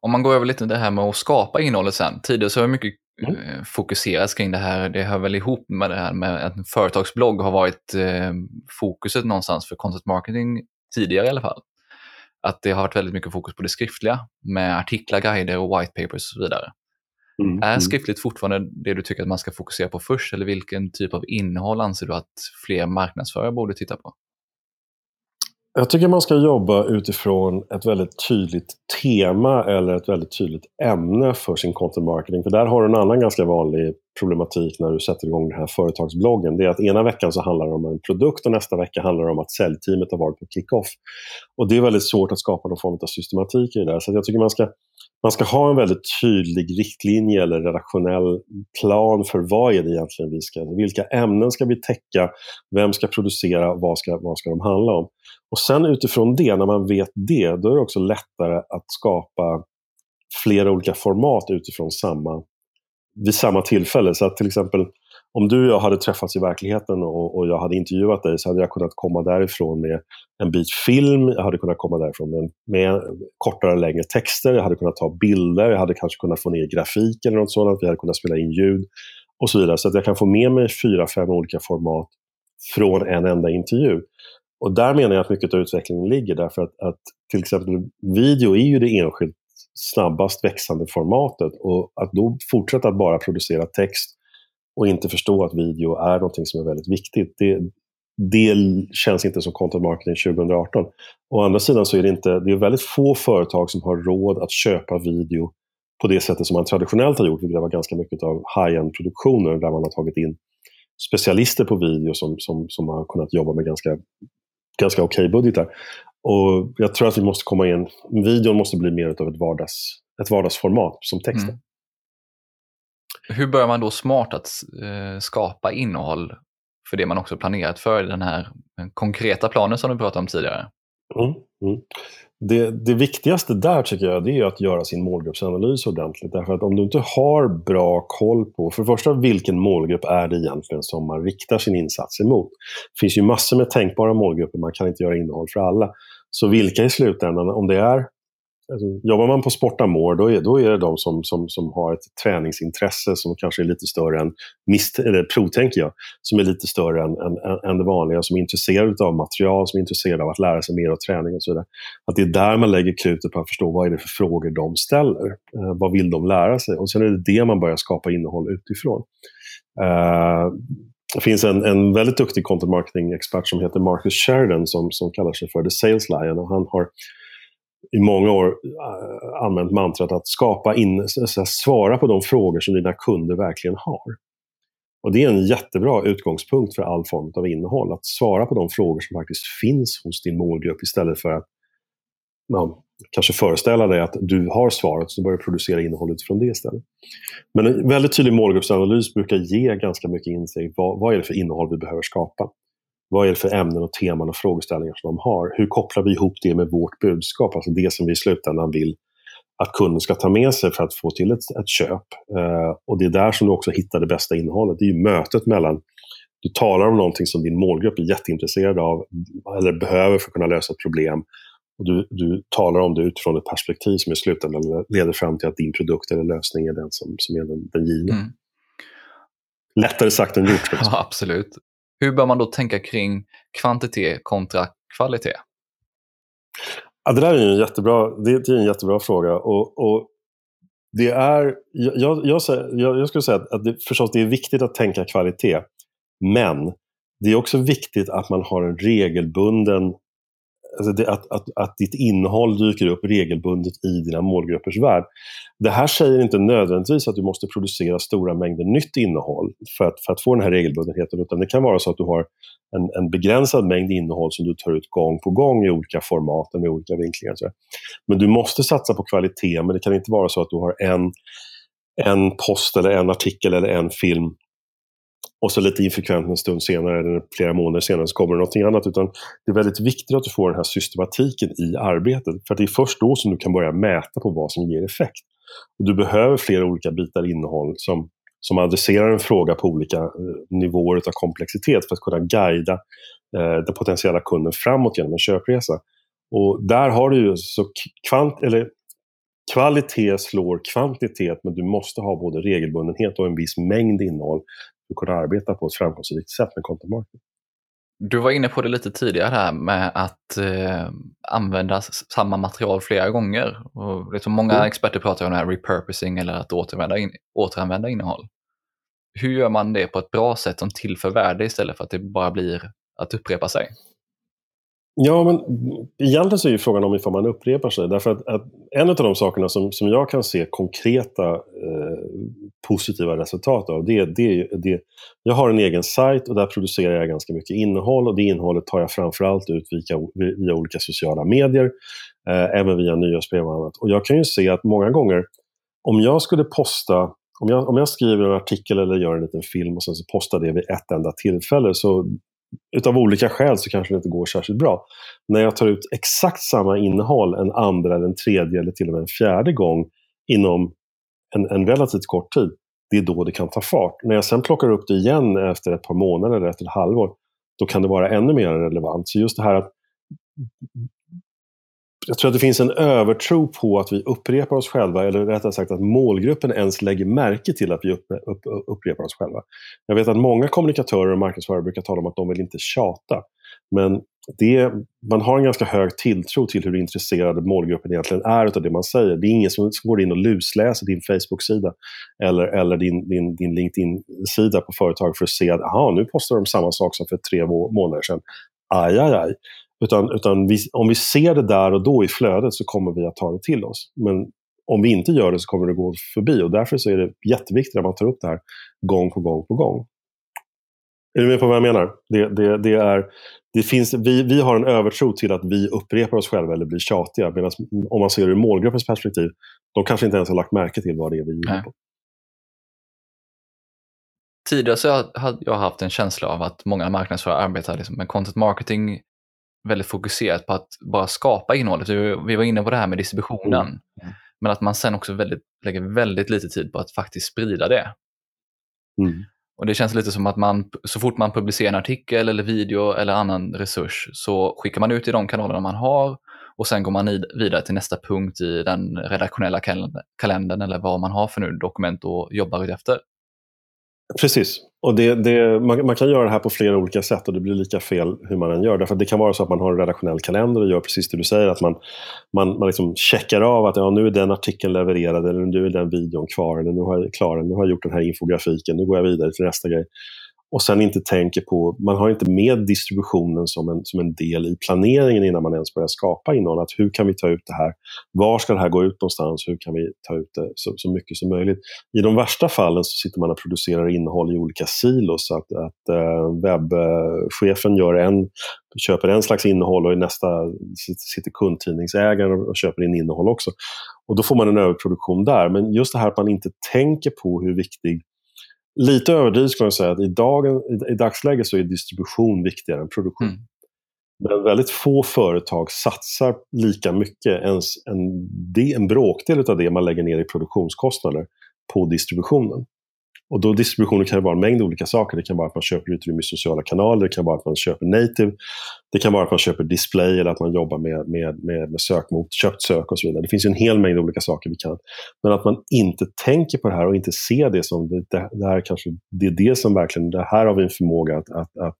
Om man går över lite det här med att skapa innehållet sen. Tidigare så har mycket mm. Eh, fokuserats kring det här. Det hör väl ihop med det här med att en företagsblogg har varit eh, fokuset någonstans för content marketing tidigare i alla fall. Att det har varit väldigt mycket fokus på det skriftliga med artiklar, guider och white papers och så vidare. Mm, är mm. skriftligt fortfarande det du tycker att man ska fokusera på först eller vilken typ av innehåll anser du att fler marknadsförare borde titta på? Jag tycker man ska jobba utifrån ett väldigt tydligt tema eller ett väldigt tydligt ämne för sin content marketing. För där har du en annan ganska vanlig problematik när du sätter igång den här företagsbloggen. Det är att ena veckan så handlar det om en produkt och nästa vecka handlar det om att säljteamet har varit på kickoff. Och det är väldigt svårt att skapa någon form av systematik i det där. Så jag tycker man ska man ska ha en väldigt tydlig riktlinje eller redaktionell plan för vad är det egentligen vi ska, vilka ämnen ska vi täcka, vem ska producera, vad ska, vad ska de handla om. Och sen utifrån det, när man vet det, då är det också lättare att skapa flera olika format utifrån samma, vid samma tillfälle. Så att till exempel om du och jag hade träffats i verkligheten och, och, jag hade intervjuat dig så hade jag kunnat komma därifrån med en bit film, jag hade kunnat komma därifrån med, med kortare längre texter, jag hade kunnat ta bilder, jag hade kanske kunnat få ner grafik eller något sådant, vi hade kunnat spela in ljud och så vidare. Så att jag kan få med mig fyra, fem olika format från en enda intervju. Och där menar jag att mycket av utvecklingen ligger därför att, att till exempel video är ju det enskilt snabbast växande formatet och att då fortsätta att bara producera text och inte förstå att video är något som är väldigt viktigt. Det, det känns inte som content marketing 2018. Å andra sidan så är det inte, det är väldigt få företag som har råd att köpa video på det sättet som man traditionellt har gjort, vilket var ganska mycket av high-end produktioner där man har tagit in specialister på video som, som, som har kunnat jobba med ganska, ganska okej okay budgetar. Och jag tror att vi måste komma in, videon måste bli mer av ett, vardags, ett vardagsformat som texten. Mm. Hur börjar man då smart att eh, skapa innehåll för det man också planerat för i den här konkreta planen som du pratade om tidigare? Mm, mm. Det, det, viktigaste där tycker jag det är att göra sin målgruppsanalys ordentligt. Därför att om du inte har bra koll på, för det första vilken målgrupp är det egentligen som man riktar sin insats emot. Det finns ju massor med tänkbara målgrupper, man kan inte göra innehåll för alla. Så vilka i slutändan, om det är Alltså, jobbar man på Sportamore, då är, då är det de som, som, som har ett träningsintresse som kanske är lite större än, mist, eller prov tänker jag, som är lite större än, än, än det vanliga, som är intresserade av material, som är intresserade av att lära sig mer av träning och så vidare. Att det är där man lägger krutet på att förstå vad är det för frågor de ställer. Eh, vad vill de lära sig? Och sen är det det man börjar skapa innehåll utifrån. Eh, det finns en, en väldigt duktig content marketing-expert som heter Marcus Sheridan som, som kallar sig för The Sales Lion. Och han har i många år eh, använt mantrat att skapa in, svara på de frågor som dina kunder verkligen har. Och Det är en jättebra utgångspunkt för all form av innehåll. Att svara på de frågor som faktiskt finns hos din målgrupp istället för att ja, kanske föreställa dig att du har svaret så börjar producera innehållet från det istället. Men en väldigt tydlig målgruppsanalys brukar ge ganska mycket insikt. Vad, vad är det för innehåll vi behöver skapa? Vad är det för ämnen och teman och frågeställningar som de har? Hur kopplar vi ihop det med vårt budskap? Alltså det som vi i slutändan vill att kunden ska ta med sig för att få till ett, ett köp. Eh, och det är där som du också hittar det bästa innehållet. Det är ju mötet mellan du talar om någonting som din målgrupp är jätteintresserad av eller behöver för att kunna lösa ett problem. Och du, du talar om det utifrån ett perspektiv som i slutändan leder fram till att din produkt eller lösning är den som, som är den, den givna. Mm. Lättare sagt än gjort. Ja, absolut. Hur bör man då tänka kring kvantitet kontra kvalitet? Ja, det där är en jättebra, det är en jättebra fråga. Och, och det är, jag, jag, jag, jag skulle säga att det, förstås det är viktigt att tänka kvalitet. Men det är också viktigt att man har en regelbunden alltså det, att, att, att ditt innehåll dyker upp regelbundet i dina målgruppers värld. Det här säger inte nödvändigtvis att du måste producera stora mängder nytt innehåll för att, för att få den här regelbundenheten, utan det kan vara så att du har en, en begränsad mängd innehåll som du tar ut gång på gång i olika format med olika vinklingar. Men du måste satsa på kvalitet, men det kan inte vara så att du har en, en post eller en artikel eller en film och så lite infrekvent en stund senare eller flera månader senare så kommer det någonting annat. Utan det är väldigt viktigt att du får den här systematiken i arbetet. För det är först då som du kan börja mäta på vad som ger effekt. Och du behöver flera olika bitar innehåll som, som adresserar en fråga på olika eh, nivåer av komplexitet för att kunna guida eh, den potentiella kunden framåt genom en köpresa. Och där har du ju så kvant, eller kvalitet slår kvantitet men du måste ha både regelbundenhet och en viss mängd innehåll att kunna arbeta på ett framgångsrikt sätt med content marketing. Du var inne på det lite tidigare här med att eh, använda samma material flera gånger. Och liksom många mm. experter pratar om det här repurposing eller att återanvända, in, återanvända innehåll. Hur gör man det på ett bra sätt som tillför värde istället för att det bara blir att upprepa sig? Ja, men egentligen så är ju frågan om ifall man upprepar sig. Därför att, att en av de sakerna som, som jag kan se konkreta eh, positiva resultat av, det, det, det, jag har en egen sajt och där producerar jag ganska mycket innehåll och det innehållet tar jag framförallt ut via, via olika sociala medier, eh, även via nyhetsbrev och annat. Och jag kan ju se att många gånger, om jag skulle posta om jag, om jag skriver en artikel eller gör en liten film och sen så postar det vid ett enda tillfälle så utav olika skäl så kanske det inte går särskilt bra. När jag tar ut exakt samma innehåll en andra, eller en tredje eller till och med en fjärde gång inom en, en relativt kort tid, det är då det kan ta fart. När jag sen plockar upp det igen efter ett par månader eller efter ett halvår, då kan det vara ännu mer relevant. Så just det här att jag tror att det finns en övertro på att vi upprepar oss själva, eller rättare sagt att målgruppen ens lägger märke till att vi upp, upp, upprepar oss själva. Jag vet att många kommunikatörer och marknadsförare brukar tala om att de vill inte tjata. Men det, man har en ganska hög tilltro till hur intresserad målgruppen egentligen är av det man säger. Det är ingen som går in och lusläser din Facebook-sida eller, eller din, din, din LinkedIn-sida på företag för att se att aha, nu postar de samma sak som för tre månader sedan. Aj, aj, aj. Utan, utan vi, om vi ser det där och då i flödet så kommer vi att ta det till oss. Men om vi inte gör det så kommer det gå förbi och därför så är det jätteviktigt att man tar upp det här gång på gång på gång. Är du med på vad jag menar? Det, det, det är, det finns, vi, vi har en övertro till att vi upprepar oss själva eller blir tjatiga. Medan om man ser det ur målgruppens perspektiv, de kanske inte ens har lagt märke till vad det är vi gör. Tidigare så har jag haft en känsla av att många marknadsförare arbetar liksom med content marketing väldigt fokuserat på att bara skapa innehållet. Vi var inne på det här med distributionen. Mm. mm. Men att man sen också väldigt, lägger väldigt lite tid på att faktiskt sprida det. Mm. Och Det känns lite som att man, så fort man publicerar en artikel eller video eller annan resurs så skickar man ut i de kanalerna man har och sen går man vidare till nästa punkt i den redaktionella kalendern eller vad man har för nu dokument och jobbar efter. Precis. Och det, det, man, man, kan göra det här på flera olika sätt och det blir lika fel hur man än gör. Därför det kan vara så att man har en redaktionell kalender och gör precis det du säger. Att man, man, man liksom checkar av att ja, nu är den artikeln levererad eller nu är den videon kvar. Eller nu har jag, klar, nu har jag gjort den här infografiken. Nu går jag vidare till nästa grej och sen inte tänker på, man har inte med distributionen som en, som en del i planeringen innan man ens börjar skapa innehåll. Att hur kan vi ta ut det här? Var ska det här gå ut någonstans? Hur kan vi ta ut det så, så mycket som möjligt? I de värsta fallen så sitter man och producerar innehåll i olika silos. Så att, att eh, webbchefen gör en, köper en slags innehåll och i nästa sitter kundtidningsägaren och, och köper in innehåll också. Och då får man en överproduktion där. Men just det här att man inte tänker på hur viktig lite överdrivet skulle jag säga att i, dagen, i, dagsläget så är distribution viktigare än produktion. Mm. Men väldigt få företag satsar lika mycket, ens en, en bråkdel av det man lägger ner i produktionskostnader, på distributionen. Och då distributionen kan vara en mängd olika saker. Det kan vara att man köper utrymme i sociala kanaler, det kan vara att man köper native, det kan vara att man köper display eller att man jobbar med, med, med, med sökmotor, köpt sök och så vidare. Det finns en hel mängd olika saker vi kan. Men att man inte tänker på det här och inte ser det som det, det här kanske, det är det som verkligen, det här har vi en förmåga att, att, att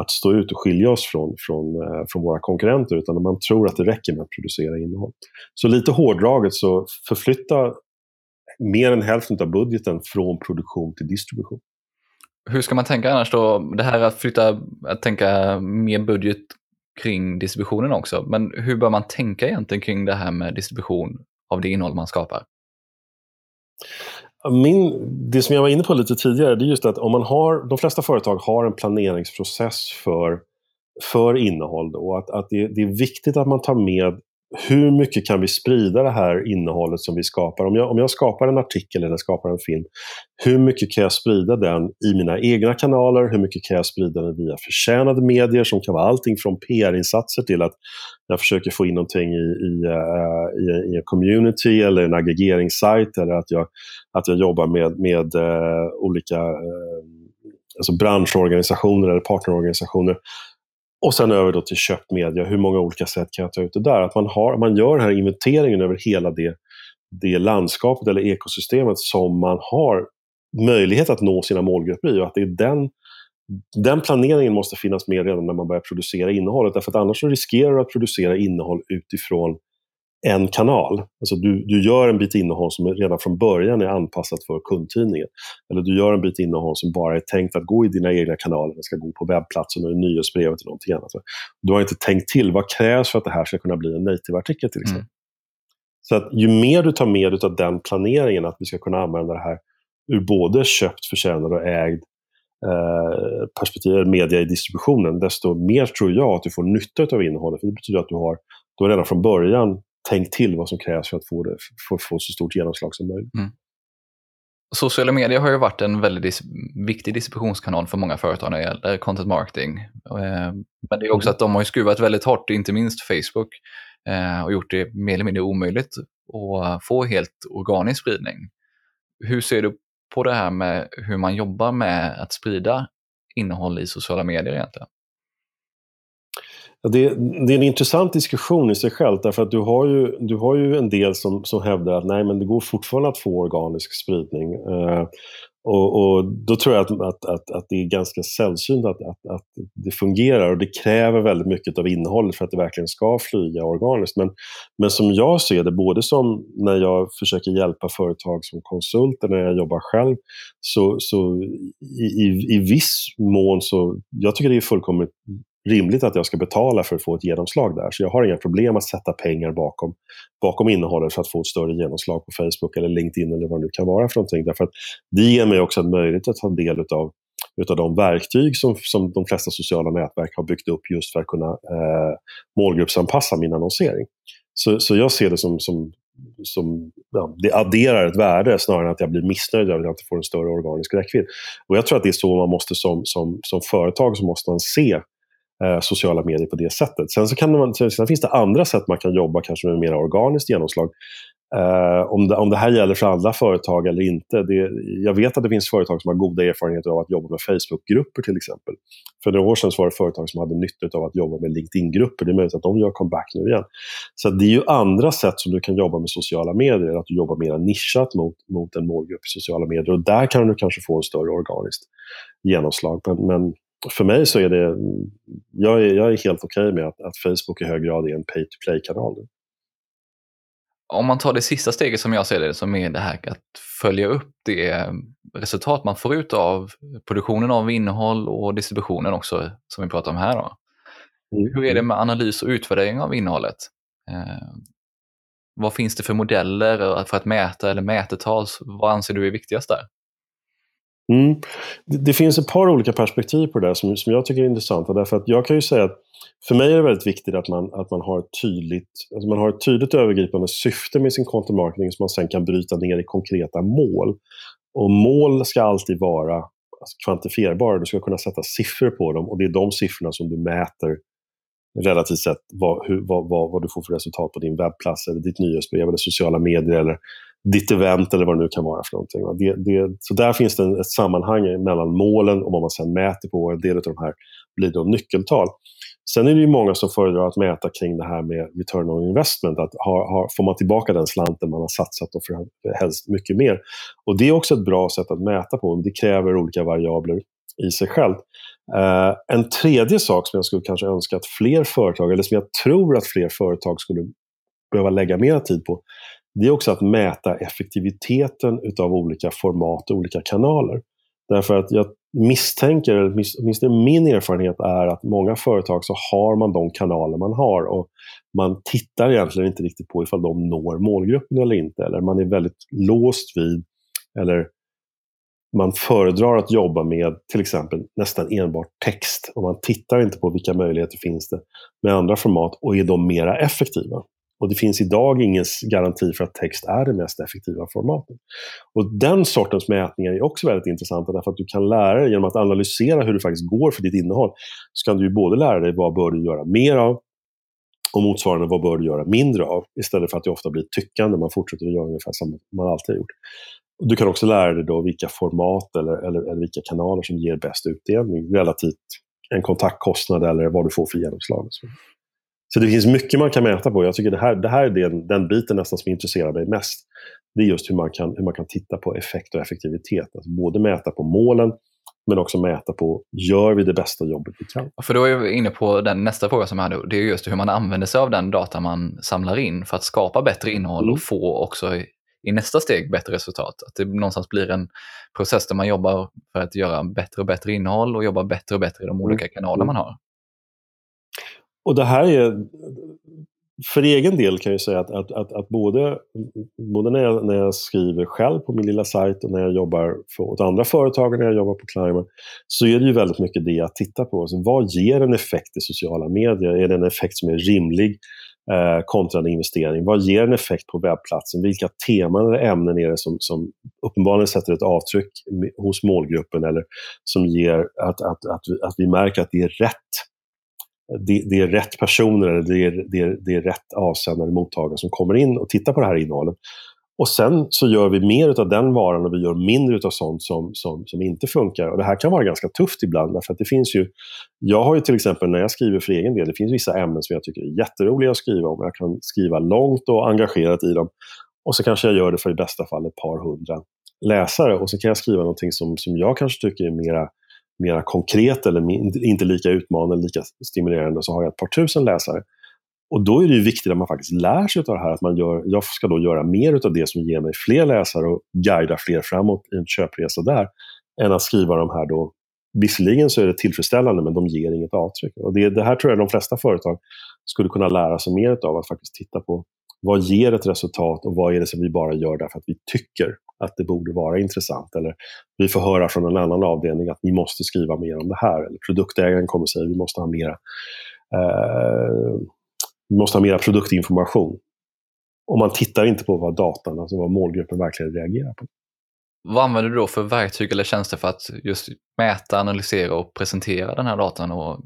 att stå ut och skilja oss från, från, eh, från våra konkurrenter utan man tror att det räcker med att producera innehåll. Så lite hårdraget så förflytta mer än hälften av budgeten från produktion till distribution. Hur ska man tänka annars då? Det här att flytta, att tänka mer budget kring distributionen också. Men hur bör man tänka egentligen kring det här med distribution av det innehåll man skapar? Min, det som jag var inne på lite tidigare, det är just att om man har, de flesta företag har en planeringsprocess för, för innehåll. Då, och att, att det, det, är viktigt att man tar med hur mycket kan vi sprida det här innehållet som vi skapar? Om jag, om jag skapar en artikel eller skapar en film, hur mycket kan jag sprida den i mina egna kanaler? Hur mycket kan jag sprida den via förtjänade medier som kan vara allting från PR-insatser till att jag försöker få in någonting i, i, eh, i, i en community eller en aggregeringssajt eller att jag, att jag jobbar med, med uh, olika uh, alltså branschorganisationer eller partnerorganisationer och sen över då till köpt media. Hur många olika sätt kan jag ta ut det där? Att man, har, man gör den här inventeringen över hela det, det landskapet eller ekosystemet som man har möjlighet att nå sina målgrupper i. Och att det är den, den planeringen måste finnas med redan när man börjar producera innehållet. Därför att annars riskerar du att producera innehåll utifrån en kanal. Alltså du, du gör en bit innehåll som redan från början är anpassat för kundtidningen. Eller du gör en bit innehåll som bara är tänkt att gå i dina egna kanaler. Den ska gå på webbplatsen och i nyhetsbrevet eller någonting annat. Du har inte tänkt till vad krävs för att det här ska kunna bli en native-artikel till exempel. Mm. Så att ju mer du tar med av den planeringen, att vi ska kunna använda det här ur både köpt, förtjänad och ägd eh, perspektiv, media i distributionen, desto mer tror jag att du får nytta av innehållet. För det betyder att du har, du har redan från början tänkt till vad som krävs för att få, det, för få så stort genomslag som möjligt. Mm. Sociala medier har ju varit en väldigt dis viktig distributionskanal för många företag när det gäller content marketing. Eh, men det är också mm. att de har skruvat väldigt hårt, inte minst Facebook. eh, och gjort det mer eller mindre omöjligt att få helt organisk spridning. Hur ser du på det här med hur man jobbar med att sprida innehåll i sociala medier egentligen? Det, det, är en intressant diskussion i sig själv därför att du har ju, du har ju en del som, som hävdar att nej men det går fortfarande att få organisk spridning. Eh, och, och, då tror jag att, att, att, att, det är ganska sällsynt att, att, att det fungerar och det kräver väldigt mycket av innehållet för att det verkligen ska flyga organiskt. Men, men som jag ser det, både som när jag försöker hjälpa företag som konsult eller när jag jobbar själv, så, så i, i, i viss mån så, jag tycker det är fullkomligt rimligt att jag ska betala för att få ett genomslag där. Så jag har inga problem att sätta pengar bakom, bakom innehållet för att få ett större genomslag på Facebook eller LinkedIn eller vad det nu kan vara för någonting. Därför att det ger mig också en möjlighet att ta del av utav de verktyg som, som de flesta sociala nätverk har byggt upp just för att kunna eh, målgruppsanpassa min annonsering. Så, så jag ser det som, som, som ja, det adderar ett värde snarare än att jag blir missnöjd över att jag inte får en större organisk räckvidd. Och jag tror att det är så man måste som, som, som företag så måste man se eh, sociala medier på det sättet. Sen, så kan man, sen finns det andra sätt man kan jobba kanske med mer organiskt genomslag. Uh, om, det, om det här gäller för alla företag eller inte. Det, jag vet att det finns företag som har goda erfarenheter av att jobba med Facebookgrupper till exempel. För några år sedan var det företag som hade nytta av att jobba med LinkedIn-grupper. Det är möjligt att de gör comeback nu igen. Så det är ju andra sätt som du kan jobba med sociala medier. Att du jobbar mer nischat mot, mot en målgrupp i sociala medier. Och där kan du kanske få en större organiskt genomslag. Men, men för mig så är det, jag är, jag är helt okej okay med att, att, Facebook i hög grad är en pay-to-play-kanal. Om man tar det sista steget som jag ser det, som är det här att följa upp det resultat man får ut av produktionen av innehåll och distributionen också, som vi pratar om här. Då. Mm. Hur är det med analys och utvärdering av innehållet? Eh, vad finns det för modeller för att mäta eller mätetal? Vad anser du är viktigast där? Mm. Det, det, finns ett par olika perspektiv på det där som, som jag tycker är intressanta. Därför att jag kan ju säga att för mig är det väldigt viktigt att man, att man, har, ett tydligt, alltså man har ett tydligt övergripande syfte med sin content marketing som man sen kan bryta ner i konkreta mål. Och mål ska alltid vara alltså kvantifierbara. Du ska kunna sätta siffror på dem och det är de siffrorna som du mäter relativt sett vad, hur, vad, vad, vad, du får för resultat på din webbplats, eller ditt nyhetsbrev, eller sociala medier eller ditt event eller vad det nu kan vara för någonting. Det, det, så där finns det ett sammanhang mellan målen och vad man sedan mäter på. En del av de här blir då nyckeltal. Sen är det ju många som föredrar att mäta kring det här med return on investment. Att ha, ha, får man tillbaka den slanten man har satsat och för helst mycket mer. Och Det är också ett bra sätt att mäta på. Det kräver olika variabler i sig själv. Uh, en tredje sak som jag skulle kanske önska att fler företag, eller som jag tror att fler företag skulle behöva lägga mer tid på, det är också att mäta effektiviteten utav olika format och olika kanaler. Därför att jag misstänker, eller åtminstone min erfarenhet är att många företag så har man de kanaler man har och man tittar egentligen inte riktigt på ifall de når målgruppen eller inte. Eller man är väldigt låst vid, eller man föredrar att jobba med till exempel nästan enbart text. Och man tittar inte på vilka möjligheter finns det med andra format och är de mera effektiva. Och det finns idag ingen garanti för att text är det mest effektiva formatet. Och den sortens mätningar är också väldigt intressanta därför att du kan lära dig genom att analysera hur det faktiskt går för ditt innehåll. Så kan du både lära dig vad bör du göra mer av och motsvarande vad bör du göra mindre av istället för att det ofta blir tyckande. Man fortsätter att göra ungefär som man alltid har gjort. Du kan också lära dig då vilka format eller, eller, eller vilka kanaler som ger bäst utdelning relativt en kontaktkostnad eller vad du får för genomslag. Så det finns mycket man kan mäta på. Jag tycker det här, det här är den, den biten nästan som intresserar mig mest. Det är just hur man kan, hur man kan titta på effekt och effektivitet. Alltså både mäta på målen, men också mäta på, gör vi det bästa jobbet vi kan? För då är vi inne på den nästa fråga som jag hade, det är just hur man använder sig av den data man samlar in för att skapa bättre innehåll mm. och få också i, i, nästa steg bättre resultat. Att det någonstans blir en process där man jobbar för att göra bättre och bättre innehåll och jobba bättre och bättre i de olika mm. kanaler man har. Och det här är, för egen del kan jag säga att, att, att, att både, både när, jag, när jag skriver själv på min lilla sajt och när jag jobbar för, åt andra företag och när jag jobbar på Climate så är det ju väldigt mycket det jag tittar på. Alltså, vad ger en effekt i sociala medier? Är det en effekt som är rimlig eh, kontra en investering? Vad ger en effekt på webbplatsen? Vilka teman eller ämnen är det som, som uppenbarligen sätter ett avtryck hos målgruppen eller som ger att, att, att, att vi märker att det är rätt det, det, är rätt personer, eller det är, det, är, det är rätt avsändare, mottagare som kommer in och tittar på det här innehållet. Och sen så gör vi mer av den varan och vi gör mindre av sånt som, som, som inte funkar. Och det här kan vara ganska tufft ibland. Därför att det finns ju, jag har ju till exempel när jag skriver för egen del, det finns vissa ämnen som jag tycker är jätteroliga att skriva om. Jag kan skriva långt och engagerat i dem. Och så kanske jag gör det för i bästa fall ett par hundra läsare. Och så kan jag skriva någonting som, som jag kanske tycker är mera, mera konkret eller inte lika utmanande, lika stimulerande. Så har jag ett par tusen läsare. Och då är det ju viktigt att man faktiskt lär sig av det här. Att man gör, jag ska då göra mer av det som ger mig fler läsare och guida fler framåt i en köpresa där. Än att skriva de här då. Visserligen så är det tillfredsställande men de ger inget avtryck. Och det, det här tror jag de flesta företag skulle kunna lära sig mer av. Att faktiskt titta på vad ger ett resultat och vad är det som vi bara gör därför att vi tycker att det borde vara intressant. Eller vi får höra från en annan avdelning att ni måste skriva mer om det här. Eller produktägaren kommer och säger att vi måste ha mera eh, vi måste ha mera produktinformation. Och man tittar inte på vad datan, alltså vad målgruppen verkligen reagerar på. Vad använder du då för verktyg eller tjänster för att just mäta, analysera och presentera den här datan och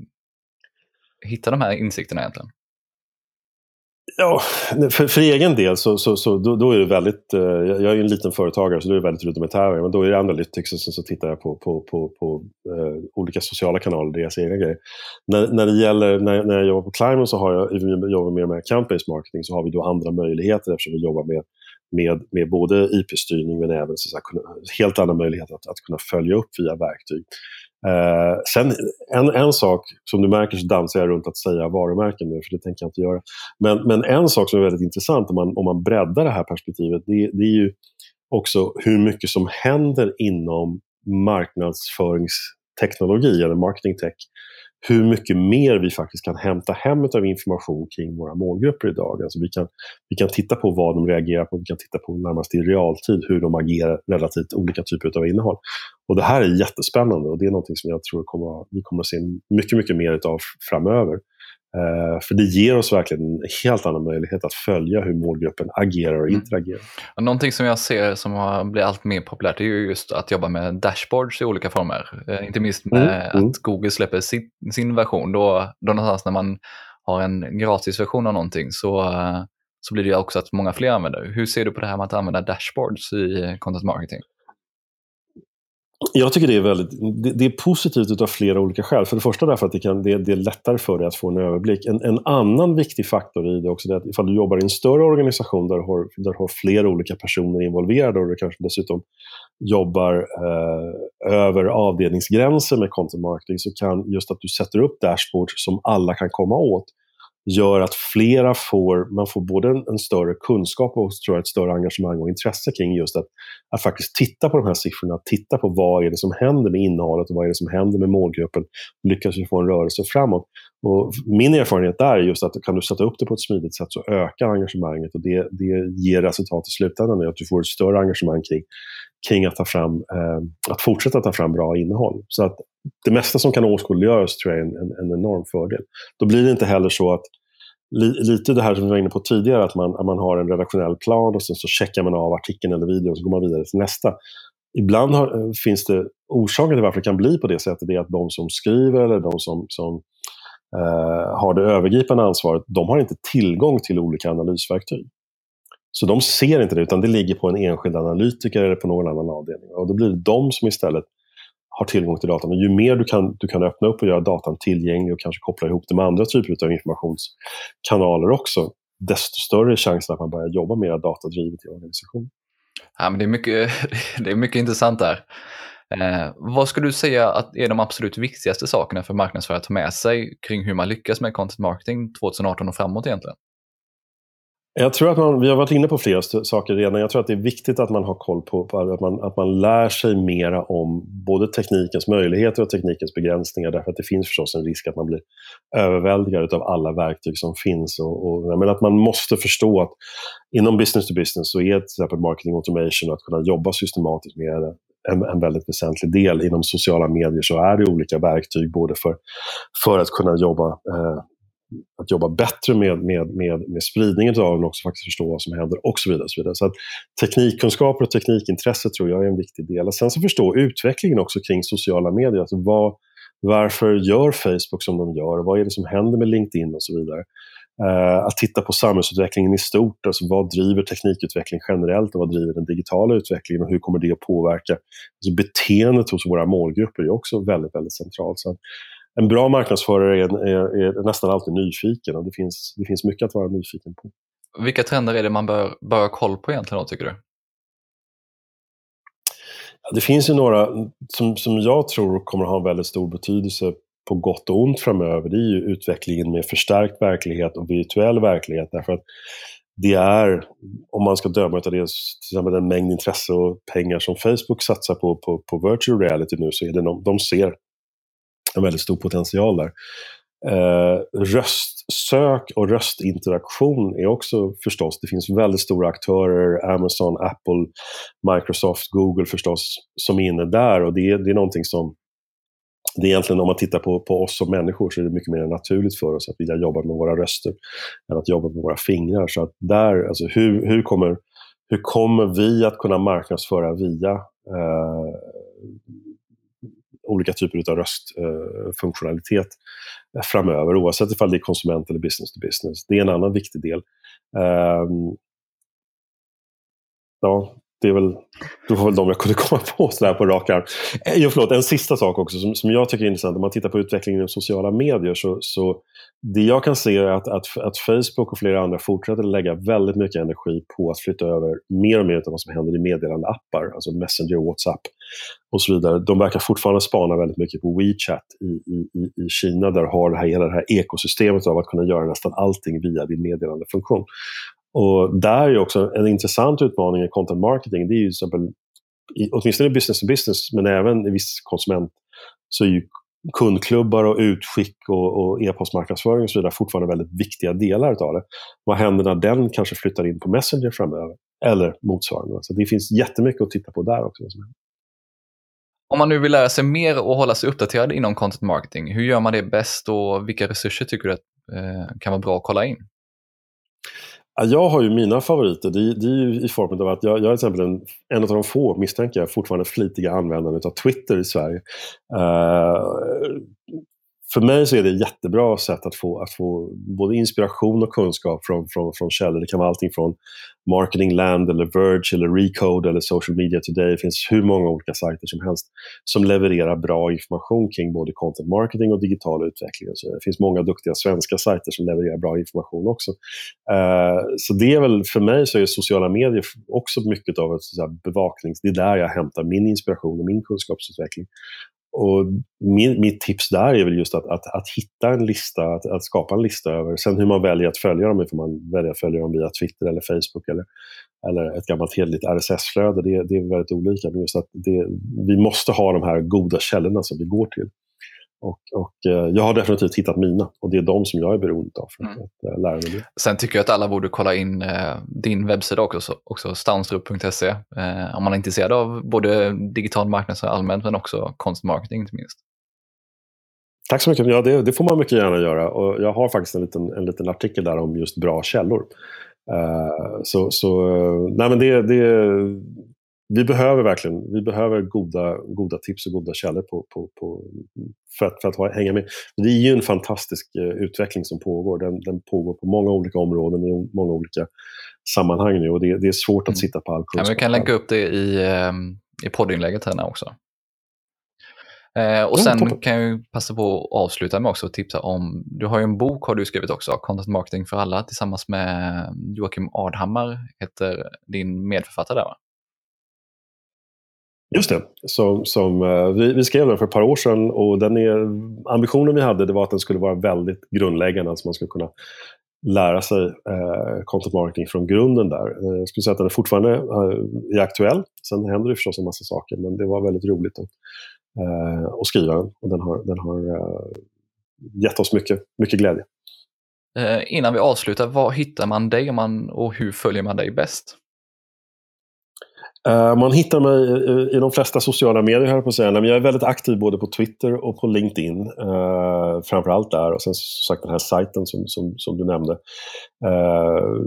hitta de här insikterna egentligen? Ja, för, för egen del så, så, så då, då, är det väldigt, eh, jag är ju en liten företagare så då är det väldigt rudimentärt. Men då är det Analytics och sen så tittar jag på, på, på, på eh, olika sociala kanaler, deras egna grejer. När, när det gäller, när, när jag jobbar på Climon så har jag, vi jobbar mer med campaign marketing, så har vi då andra möjligheter eftersom vi jobbar med med, med både IP-styrning men även så att kunna, helt andra möjligheter att, att kunna följa upp via verktyg. Eh, sen en, en sak, som du märker så dansar jag runt att säga varumärken nu, för det tänker jag inte göra. Men, men en sak som är väldigt intressant om man, om man breddar det här perspektivet, det, det är ju också hur mycket som händer inom marknadsföringsteknologi eller marketing tech hur mycket mer vi faktiskt kan hämta hem av information kring våra målgrupper idag. Alltså vi, kan, vi kan titta på vad de reagerar på, vi kan titta på närmast i realtid hur de agerar relativt olika typer av innehåll. Och Det här är jättespännande och det är något som jag tror kommer, vi kommer att se mycket, mycket mer av framöver. Uh, för det ger oss verkligen en helt annan möjlighet att följa hur målgruppen agerar och mm. interagerar. Mm. Någonting som jag ser som blivit allt mer populärt är ju just att jobba med dashboards i olika former. Uh, inte minst med mm. att mm. Google släpper sin, sin version. Då, då någonstans när man har en gratisversion av någonting så, uh, så blir det ju också att många fler använder. Hur ser du på det här med att använda dashboards i content marketing? Jag tycker det är, väldigt, det, det, är positivt av flera olika skäl. För det första därför att det, kan, det, det är lättare för dig att få en överblick. En, en, annan viktig faktor i det också är att ifall du jobbar i en större organisation där du har, där du har flera olika personer involverade och du kanske dessutom jobbar eh, över avdelningsgränser med content marketing så kan just att du sätter upp dashboards som alla kan komma åt gör att flera får, man får både en, en, större kunskap och tror jag, ett större engagemang och intresse kring just att, att faktiskt titta på de här siffrorna, titta på vad är det som händer med innehållet och vad är det som händer med målgruppen. Lyckas vi få en rörelse framåt? Och min erfarenhet där är just att kan du sätta upp det på ett smidigt sätt så ökar engagemanget och det, det ger resultat i slutändan, att du får ett större engagemang kring, kring att, ta fram, eh, att fortsätta ta fram bra innehåll. Så att det mesta som kan åskådliggöras tror jag är en, en, en enorm fördel. Då blir det inte heller så att li, lite det här som vi var inne på tidigare, att man, att man har en redaktionell plan och sen så checkar man av artikeln eller videon och så går man vidare till nästa. Ibland har, eh, finns det orsaker till varför det kan bli på det sättet, det är att de som skriver eller de som, som Eh, har det övergripande ansvaret, de har inte tillgång till olika analysverktyg. Så de ser inte det, utan det ligger på en enskild analytiker eller på någon annan avdelning. Och då blir det de som istället har tillgång till datan. Och ju mer du kan, du kan öppna upp och göra datan tillgänglig och kanske koppla ihop det med andra typer av informationskanaler också, desto större är chansen att man börjar jobba mer datadrivet i organisationen. Ja, men det, är mycket, det är mycket intressant där. Eh, vad skulle du säga att är de absolut viktigaste sakerna för marknadsförare att ta med sig kring hur man lyckas med content marketing 2018 och framåt egentligen? Jag tror att man, vi har varit inne på flera saker redan. Jag tror att det är viktigt att man har koll på, på, att, man, att man lär sig mera om både teknikens möjligheter och teknikens begränsningar. Därför att det finns förstås en risk att man blir överväldigad av alla verktyg som finns. Och, och, men att man måste förstå att inom business to business så är till exempel marketing automation och att kunna jobba systematiskt med en, en väldigt väsentlig del. Inom sociala medier så är det olika verktyg både för, för att kunna jobba eh, att jobba bättre med, med, med, med spridningen av den och också faktiskt förstå vad som händer och så vidare. Och så vidare. så att teknikkunskaper och teknikintresse tror jag är en viktig del. Och sen så förstå utvecklingen också kring sociala medier. Alltså vad, Varför gör Facebook som de gör? Vad är det som händer med LinkedIn och så vidare? Uh, att titta på samhällsutvecklingen i stort, alltså vad driver teknikutveckling generellt och vad driver den digitala utvecklingen och hur kommer det att påverka alltså beteendet hos våra målgrupper är också väldigt, väldigt centralt. Så en bra marknadsförare är, är, är, nästan alltid nyfiken och det finns, det finns mycket att vara nyfiken på. Vilka trender är det man bör, bör ha koll på egentligen då, tycker du? Det finns ju några som, som jag tror kommer att ha en väldigt stor betydelse på gott och ont framöver. Det är ju utvecklingen med förstärkt verklighet och virtuell verklighet. Därför att det är, om man ska döma av det, till exempel den mängd intresse och pengar som Facebook satsar på, på, på virtual reality nu, så är det de, de ser en väldigt stor potential där. Eh, röstsök och röstinteraktion är också förstås, det finns väldigt stora aktörer, Amazon, Apple, Microsoft, Google förstås, som är inne där och det, det är någonting som det är egentligen om man tittar på, på oss som människor så är det mycket mer naturligt för oss att vilja jobba med våra röster än att jobba med våra fingrar. Så att där, alltså hur, hur, kommer, hur kommer vi att kunna marknadsföra via eh, olika typer av röstfunktionalitet eh, framöver, oavsett om det är konsument eller business to business. Det är en annan viktig del. Eh, ja, det är väl, det var väl de jag kunde komma på sådär på rak arm. Eh, jo, förlåt, en sista sak också som, som jag tycker är intressant. Om man tittar på utvecklingen i sociala medier så, så det jag kan se är att, att, att Facebook och flera andra fortsätter lägga väldigt mycket energi på att flytta över mer och mer av vad som händer i meddelandeappar, alltså Messenger, WhatsApp och så vidare. De verkar fortfarande spana väldigt mycket på WeChat i, i, i Kina där har det här, hela det här ekosystemet av att kunna göra nästan allting via din meddelandefunktion. Och där är också en intressant utmaning i content marketing. Det är ju till exempel, åtminstone i business to business, men även i viss konsument, så är ju kundklubbar och utskick och, och e-postmarknadsföring och så vidare fortfarande väldigt viktiga delar av det. Vad händer när den kanske flyttar in på Messenger framöver? Eller motsvarande. Så det finns jättemycket att titta på där också. Om man nu vill lära sig mer och hålla sig uppdaterad inom content marketing, hur gör man det bäst och vilka resurser tycker du att, eh, kan vara bra att kolla in? Jag har ju mina favoriter. Det, det är i form av att jag, jag är till exempel en, en av de få, misstänker jag, fortfarande flitiga användarna av Twitter i Sverige. Uh, för mig så är det ett jättebra sätt att få, att få både inspiration och kunskap från, från, från källor. Det kan vara allting från Marketing Land, eller Verge, eller Recode eller Social Media Today. Det finns hur många olika sajter som helst som levererar bra information kring både content marketing och digital utveckling. Så det finns många duktiga svenska sajter som levererar bra information också. Uh, så det är väl, för mig så är sociala medier också mycket av ett så bevaknings... Det är där jag hämtar min inspiration och min kunskapsutveckling. Och min, mitt tips där är väl just att, att, att hitta en lista, att, att, skapa en lista över. Sen hur man väljer att följa dem, ifall man väljer att följa dem via Twitter eller Facebook eller, eller ett gammalt hederligt RSS-flöde. Det, det, är väldigt olika. Men just att det, vi måste ha de här goda källorna som vi går till. Och, och eh, jag har definitivt hittat mina och det är de som jag är beroende av för att, mm. att äh, lära mig det. Sen tycker jag att alla borde kolla in eh, din webbsida också, också stanstrup.se eh, om man är intresserad av både digital marknadsföring allmänt men också konstmarketing inte minst. Tack så mycket. Ja, det, det, får man mycket gärna göra. Och jag har faktiskt en liten, en liten artikel där om just bra källor. Uh, så så nej men det, det, vi behöver verkligen vi behöver goda, goda tips och goda källor på, på, på, för, att, för att ha, hänga med. Det är ju en fantastisk uh, utveckling som pågår. Den, den pågår på många olika områden i många olika sammanhang nu och det, det är svårt att mm. sitta på all kunskap. Ja, vi kan länka upp det i, um, i poddinlägget här också. Eh, och sen ja, kan jag passa på att avsluta med också att tipsa om, du har ju en bok har du skrivit också, Content Marketing för alla, tillsammans med Joakim Ardhammar, heter din medförfattare där va? Just det, som, som, eh, vi, vi, skrev den för ett par år sedan och den är, ambitionen vi hade det var att den skulle vara väldigt grundläggande, alltså man skulle kunna lära sig eh, content marketing från grunden där. Eh, jag skulle säga att den är fortfarande eh, är aktuell. Sen händer det förstås en massa saker, men det var väldigt roligt att eh, att skriva den. Och den har, den har eh, gett oss mycket, mycket glädje. Eh, innan vi avslutar, var hittar man dig man, och hur följer man dig bäst? Uh, man hittar mig i, de flesta sociala medier, här på att säga. Men jag är väldigt aktiv både på Twitter och på LinkedIn. Uh, framförallt där. Och sen som sagt den här sajten som, som, som du nämnde. Uh,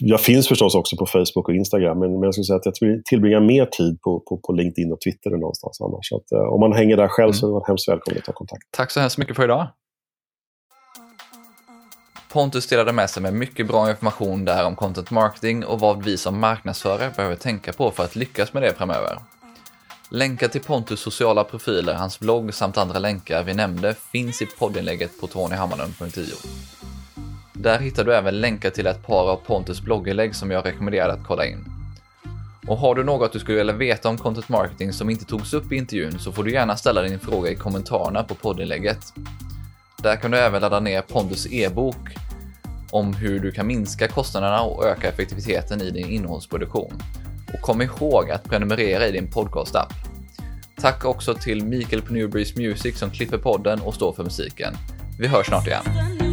jag finns förstås också på Facebook och Instagram. Men, men jag skulle säga att jag tillbringar mer tid på, på, på LinkedIn och Twitter än någonstans annars. Så att, om man hänger där själv mm. så är man hemskt välkommen att ta kontakt. Tack så hemskt mycket för idag. Pontus delade med sig med mycket bra information där om content marketing och vad vi som marknadsförare behöver tänka på för att lyckas med det framöver. Länkar till Pontus sociala profiler, hans blogg samt andra länkar vi nämnde finns i poddinlägget på tonyhammarlund.io. Där hittar du även länkar till ett par av Pontus blogginlägg som jag rekommenderar att kolla in. Och har du något du skulle vilja veta om content marketing som inte togs upp i intervjun så får du gärna ställa din fråga i kommentarerna på poddinlägget. Där kan du även ladda ner Pontus e-bok om hur du kan minska kostnaderna och öka effektiviteten i din innehållsproduktion. Och kom ihåg att prenumerera i din podcast-app. Tack också till Mikael på Newbreeze Music som klipper podden och står för musiken. Vi hörs snart igen.